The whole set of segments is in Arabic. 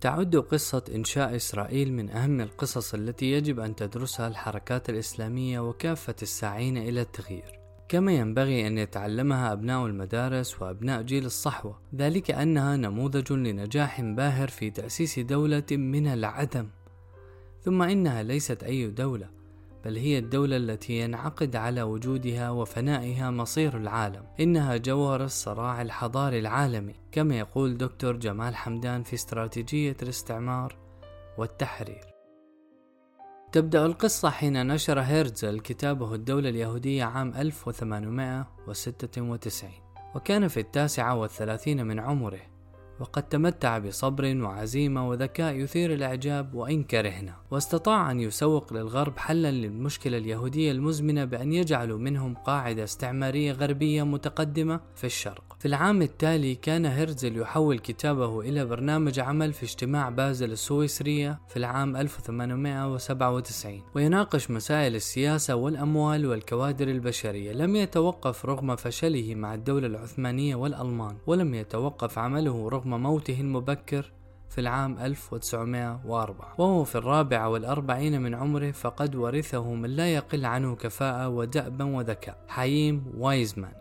تعد قصة إنشاء إسرائيل من أهم القصص التي يجب أن تدرسها الحركات الإسلامية وكافة الساعين إلى التغيير. كما ينبغي أن يتعلمها أبناء المدارس وأبناء جيل الصحوة. ذلك أنها نموذج لنجاح باهر في تأسيس دولة من العدم. ثم إنها ليست أي دولة بل هي الدولة التي ينعقد على وجودها وفنائها مصير العالم. إنها جوهر الصراع الحضاري العالمي كما يقول دكتور جمال حمدان في استراتيجية الاستعمار والتحرير. تبدأ القصة حين نشر هيرتزل كتابه الدولة اليهودية عام 1896 وكان في التاسعة والثلاثين من عمره. وقد تمتع بصبر وعزيمة وذكاء يثير الإعجاب وإن كرهنا. واستطاع أن يسوق للغرب حلا للمشكلة اليهودية المزمنة بأن يجعلوا منهم قاعدة استعمارية غربية متقدمة في الشرق. في العام التالي كان هرزل يحول كتابه إلى برنامج عمل في اجتماع بازل السويسرية في العام 1897 ويناقش مسائل السياسة والأموال والكوادر البشرية. لم يتوقف رغم فشله مع الدولة العثمانية والألمان ولم يتوقف عمله رغم موته المبكر في العام 1904 وهو في الرابعة والأربعين من عمره فقد ورثه من لا يقل عنه كفاءة ودأبا وذكاء. حييم وايزمان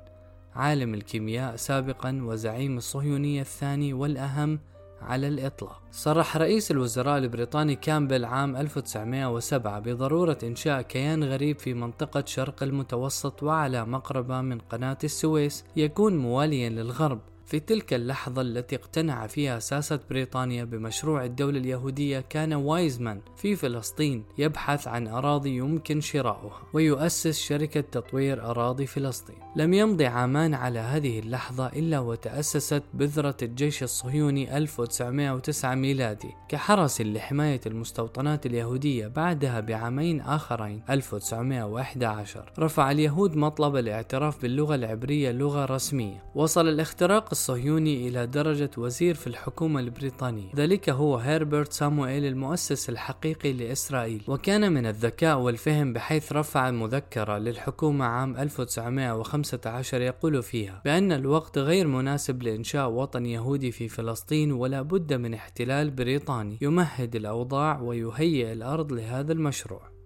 عالم الكيمياء سابقا وزعيم الصهيونية الثاني والأهم على الإطلاق. صرح رئيس الوزراء البريطاني كامبل عام 1907 بضرورة إنشاء كيان غريب في منطقة شرق المتوسط وعلى مقربة من قناة السويس. يكون مواليا للغرب في تلك اللحظة التي اقتنع فيها ساسة بريطانيا بمشروع الدولة اليهودية كان وايزمان في فلسطين يبحث عن أراضي يمكن شراؤها ويؤسس شركة تطوير أراضي فلسطين. لم يمضي عامان على هذه اللحظة إلا وتأسست بذرة الجيش الصهيوني 1909 ميلادي كحرس لحماية المستوطنات اليهودية بعدها بعامين آخرين 1911 رفع اليهود مطلب الاعتراف باللغة العبرية لغة رسمية. وصل الاختراق الصهيوني إلى درجة وزير في الحكومة البريطانية. ذلك هو هيربرت سامويل المؤسس الحقيقي لإسرائيل. وكان من الذكاء والفهم بحيث رفع مذكرة للحكومة عام 1915 يقول فيها بأن الوقت غير مناسب لإنشاء وطن يهودي في فلسطين ولا بد من احتلال بريطاني. يمهد الأوضاع ويهيئ الأرض لهذا المشروع.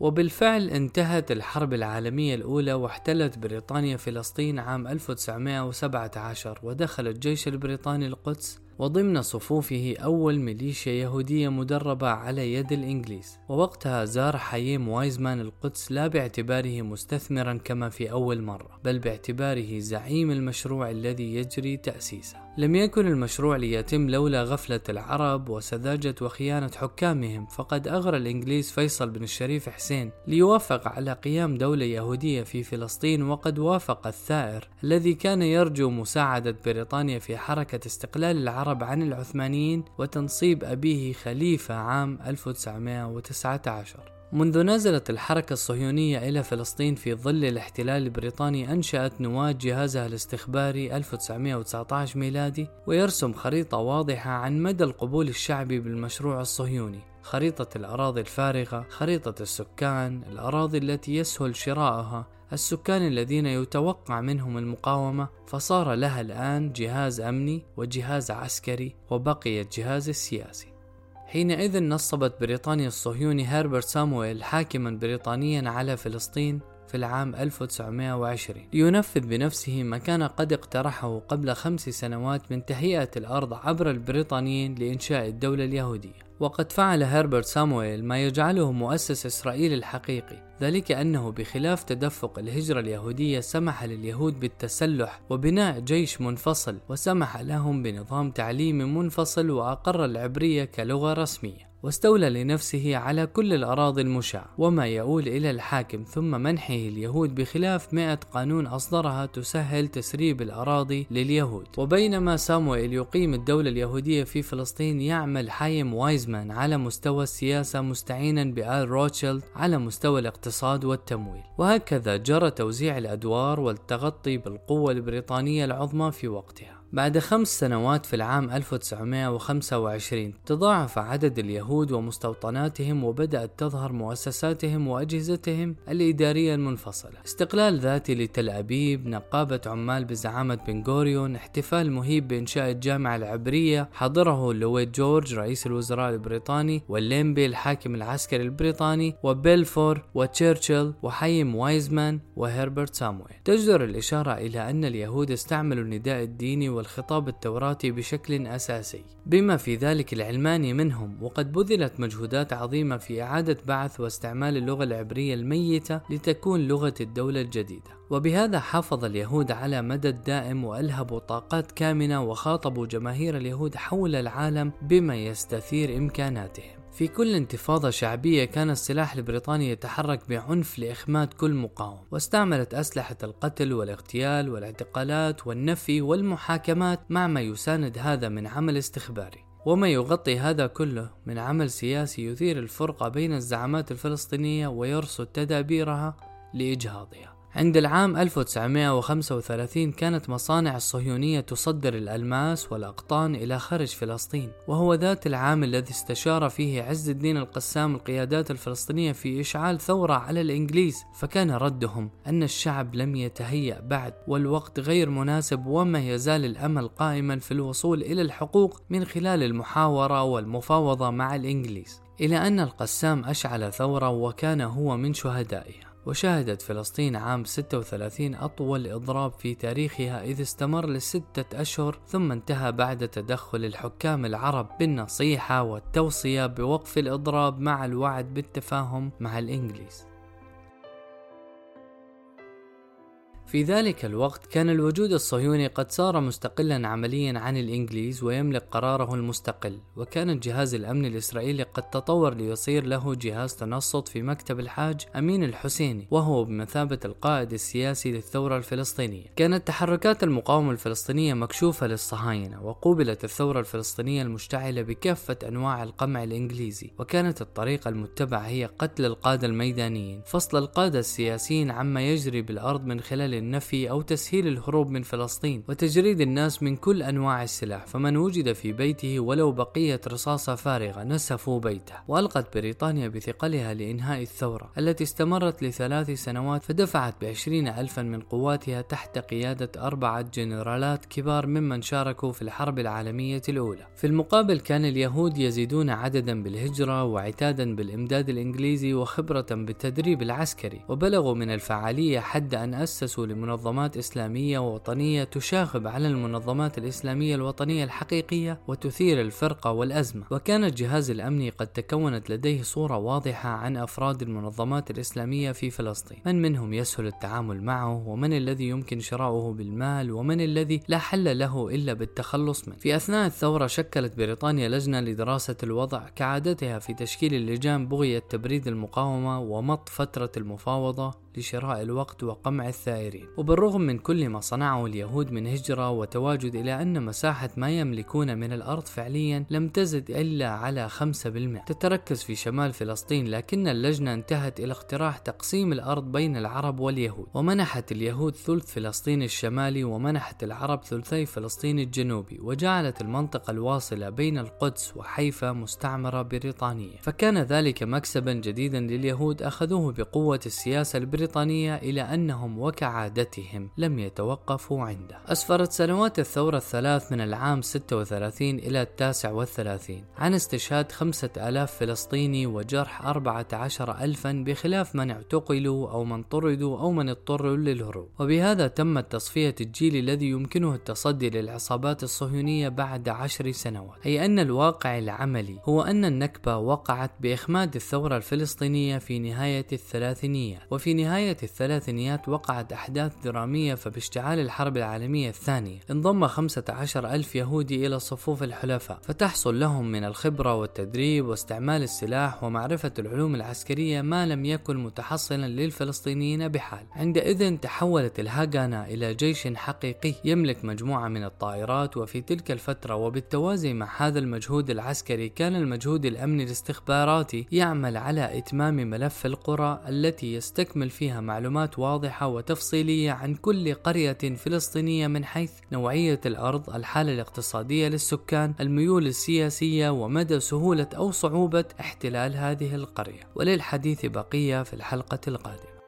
وبالفعل انتهت الحرب العالمية الأولى واحتلت بريطانيا فلسطين عام 1917 ودخل الجيش البريطاني القدس وضمن صفوفه أول ميليشيا يهودية مدربة على يد الإنجليز. ووقتها زار حييم وايزمان القدس لا باعتباره مستثمرا كما في أول مرة بل باعتباره زعيم المشروع الذي يجري تأسيسه. لم يكن المشروع ليتم لولا غفلة العرب وسذاجة وخيانة حكامهم فقد أغرى الإنجليز فيصل بن الشريف حسين ليوافق على قيام دولة يهودية في فلسطين وقد وافق الثائر الذي كان يرجو مساعدة بريطانيا في حركة استقلال العرب العرب عن العثمانيين وتنصيب أبيه خليفة عام 1919 منذ نزلت الحركة الصهيونية إلى فلسطين في ظل الاحتلال البريطاني أنشأت نواة جهازها الاستخباري 1919 ميلادي ويرسم خريطة واضحة عن مدى القبول الشعبي بالمشروع الصهيوني. خريطة الأراضي الفارغة، خريطة السكان، الأراضي التي يسهل شراؤها، السكان الذين يتوقع منهم المقاومة فصار لها الآن جهاز أمني وجهاز عسكري وبقي الجهاز السياسي حينئذ نصبت بريطانيا الصهيوني هربرت سامويل حاكما بريطانيا على فلسطين في العام 1920 لينفذ بنفسه ما كان قد اقترحه قبل خمس سنوات من تهيئة الأرض عبر البريطانيين لإنشاء الدولة اليهودية. وقد فعل هربرت سامويل ما يجعله مؤسس إسرائيل الحقيقي ذلك أنه بخلاف تدفق الهجرة اليهودية سمح لليهود بالتسلح وبناء جيش منفصل وسمح لهم بنظام تعليمي منفصل وأقر العبرية كلغة رسمية. واستولى لنفسه على كل الأراضي المشاة وما يؤول إلى الحاكم ثم منحه اليهود بخلاف مئة قانون أصدرها تسهل تسريب الأراضي لليهود. وبينما سامويل يقيم الدولة اليهودية في فلسطين يعمل حايم وايزمان على مستوى السياسة مستعينا بآل روتشيلد على مستوى الاقتصاد والتمويل. وهكذا جرى توزيع الأدوار والتغطي بالقوة البريطانية العظمى في وقتها. بعد خمس سنوات في العام 1925 تضاعف عدد اليهود ومستوطناتهم وبدأت تظهر مؤسساتهم وأجهزتهم الإدارية المنفصلة. استقلال ذاتي لتل أبيب نقابة عمال بزعامة بن غوريون احتفال مهيب بإنشاء الجامعة العبرية حضره لويد جورج رئيس الوزراء البريطاني واللنبي الحاكم العسكري البريطاني وبلفور وتشرشل وحاييم وايزمان وهربرت سامويل. تجدر الإشارة إلى أن اليهود استعملوا النداء الديني والخطاب التوراتي بشكل أساسي. بما في ذلك العلماني منهم وقد بذلت مجهودات عظيمة في إعادة بعث واستعمال اللغة العبرية الميتة لتكون لغة الدولة الجديدة. وبهذا حافظ اليهود على مدى دائم وألهبوا طاقات كامنة وخاطبوا جماهير اليهود حول العالم بما يستثير إمكاناتهم. في كل انتفاضة شعبية كان السلاح البريطاني يتحرك بعنف لإخماد كل مقاوم واستعملت أسلحة القتل والاغتيال والاعتقالات والنفي والمحاكمات مع ما يساند هذا من عمل استخباري. وما يغطي هذا كله من عمل سياسي يثير الفرقة بين الزعامات الفلسطينية ويرصد تدابيرها لإجهاضها. عند العام 1935 كانت مصانع الصهيونية تصدر الألماس والأقطان إلى خارج فلسطين وهو ذات العام الذي استشار فيه عز الدين القسام القيادات الفلسطينية في إشعال ثورة على الإنجليز فكان ردهم أن الشعب لم يتهيأ بعد والوقت غير مناسب وما يزال الأمل قائما في الوصول إلى الحقوق من خلال المحاورة والمفاوضة مع الإنجليز. إلى أن القسام أشعل ثورة وكان هو من شهدائها. وشهدت فلسطين عام 36 أطول إضراب في تاريخها إذ استمر لستة أشهر ثم انتهى بعد تدخل الحكام العرب بالنصيحة والتوصية بوقف الإضراب مع الوعد بالتفاهم مع الإنجليز. في ذلك الوقت كان الوجود الصهيوني قد صار مستقلا عمليا عن الإنجليز ويملك قراره المستقل وكان الجهاز الأمني الإسرائيلي قد تطور ليصير له جهاز تنصت في مكتب الحاج أمين الحسيني وهو بمثابة القائد السياسي للثورة الفلسطينية. كانت تحركات المقاومة الفلسطينية مكشوفة للصهاينة وقوبلت الثورة الفلسطينية المشتعلة بكافة أنواع القمع الإنجليزي وكانت الطريقة المتبعة هي قتل القادة الميدانيين فصل القادة السياسيين عما يجري بالأرض من خلال النفي أو تسهيل الهروب من فلسطين وتجريد الناس من كل أنواع السلاح فمن وجد في بيته ولو بقية رصاصة فارغة نسفوا بيته. وألقت بريطانيا بثقلها لإنهاء الثورة التي استمرت لثلاث سنوات فدفعت بعشرين ألفا من قواتها تحت قيادة أربعة جنرالات كبار ممن شاركوا في الحرب العالمية الأولى. في المقابل كان اليهود يزيدون عددا بالهجرة وعتادا بالإمداد الإنجليزي وخبرة بالتدريب العسكري وبلغوا من الفعالية حد أن أسسوا لمنظمات إسلامية ووطنية تشاغب على المنظمات الإسلامية الوطنية الحقيقية وتثير الفرقة والأزمة. وكان الجهاز الأمني قد تكونت لديه صورة واضحة عن أفراد المنظمات الإسلامية في فلسطين. من منهم يسهل التعامل معه ومن الذي يمكن شراؤه بالمال ومن الذي لا حل له إلا بالتخلص منه. في أثناء الثورة شكلت بريطانيا لجنة لدراسة الوضع كعادتها في تشكيل اللجان بغية تبريد المقاومة ومط فترة المفاوضة. لشراء الوقت وقمع الثائرين. وبالرغم من كل ما صنعه اليهود من هجرة وتواجد إلى أن مساحة ما يملكون من الأرض فعليا لم تزد إلا على 5% تتركز في شمال فلسطين لكن اللجنة انتهت إلى اقتراح تقسيم الأرض بين العرب واليهود. ومنحت اليهود ثلث فلسطين الشمالي ومنحت العرب ثلثي فلسطين الجنوبي وجعلت المنطقة الواصلة بين القدس وحيفا مستعمرة بريطانية. فكان ذلك مكسبا جديدا لليهود أخذوه بقوة السياسة البريطانية. البريطانية إلى أنهم وكعادتهم لم يتوقفوا عنده. أسفرت سنوات الثورة الثلاث من العام 36 إلى التاسع والثلاثين عن استشهاد خمسة ألاف فلسطيني وجرح أربعة عشر ألفا بخلاف من اعتقلوا أو من طردوا أو من اضطروا للهروب. وبهذا تمت تصفية الجيل الذي يمكنه التصدي للعصابات الصهيونية بعد عشر سنوات. أي أن الواقع العملي هو أن النكبة وقعت بإخماد الثورة الفلسطينية في نهاية الثلاثينيات وفي نهاية نهاية الثلاثينيات وقعت أحداث درامية فباشتعال الحرب العالمية الثانية. انضم 15 ألف يهودي إلى صفوف الحلفاء فتحصل لهم من الخبرة والتدريب واستعمال السلاح ومعرفة العلوم العسكرية ما لم يكن متحصلا للفلسطينيين بحال. عندئذ تحولت الهاغانا إلى جيش حقيقي يملك مجموعة من الطائرات وفي تلك الفترة وبالتوازي مع هذا المجهود العسكري كان المجهود الأمني الاستخباراتي يعمل على إتمام ملف القرى التي يستكمل فيها معلومات واضحة وتفصيلية عن كل قرية فلسطينية من حيث نوعية الأرض، الحالة الاقتصادية للسكان، الميول السياسية ومدى سهولة أو صعوبة احتلال هذه القرية. وللحديث بقية في الحلقة القادمة.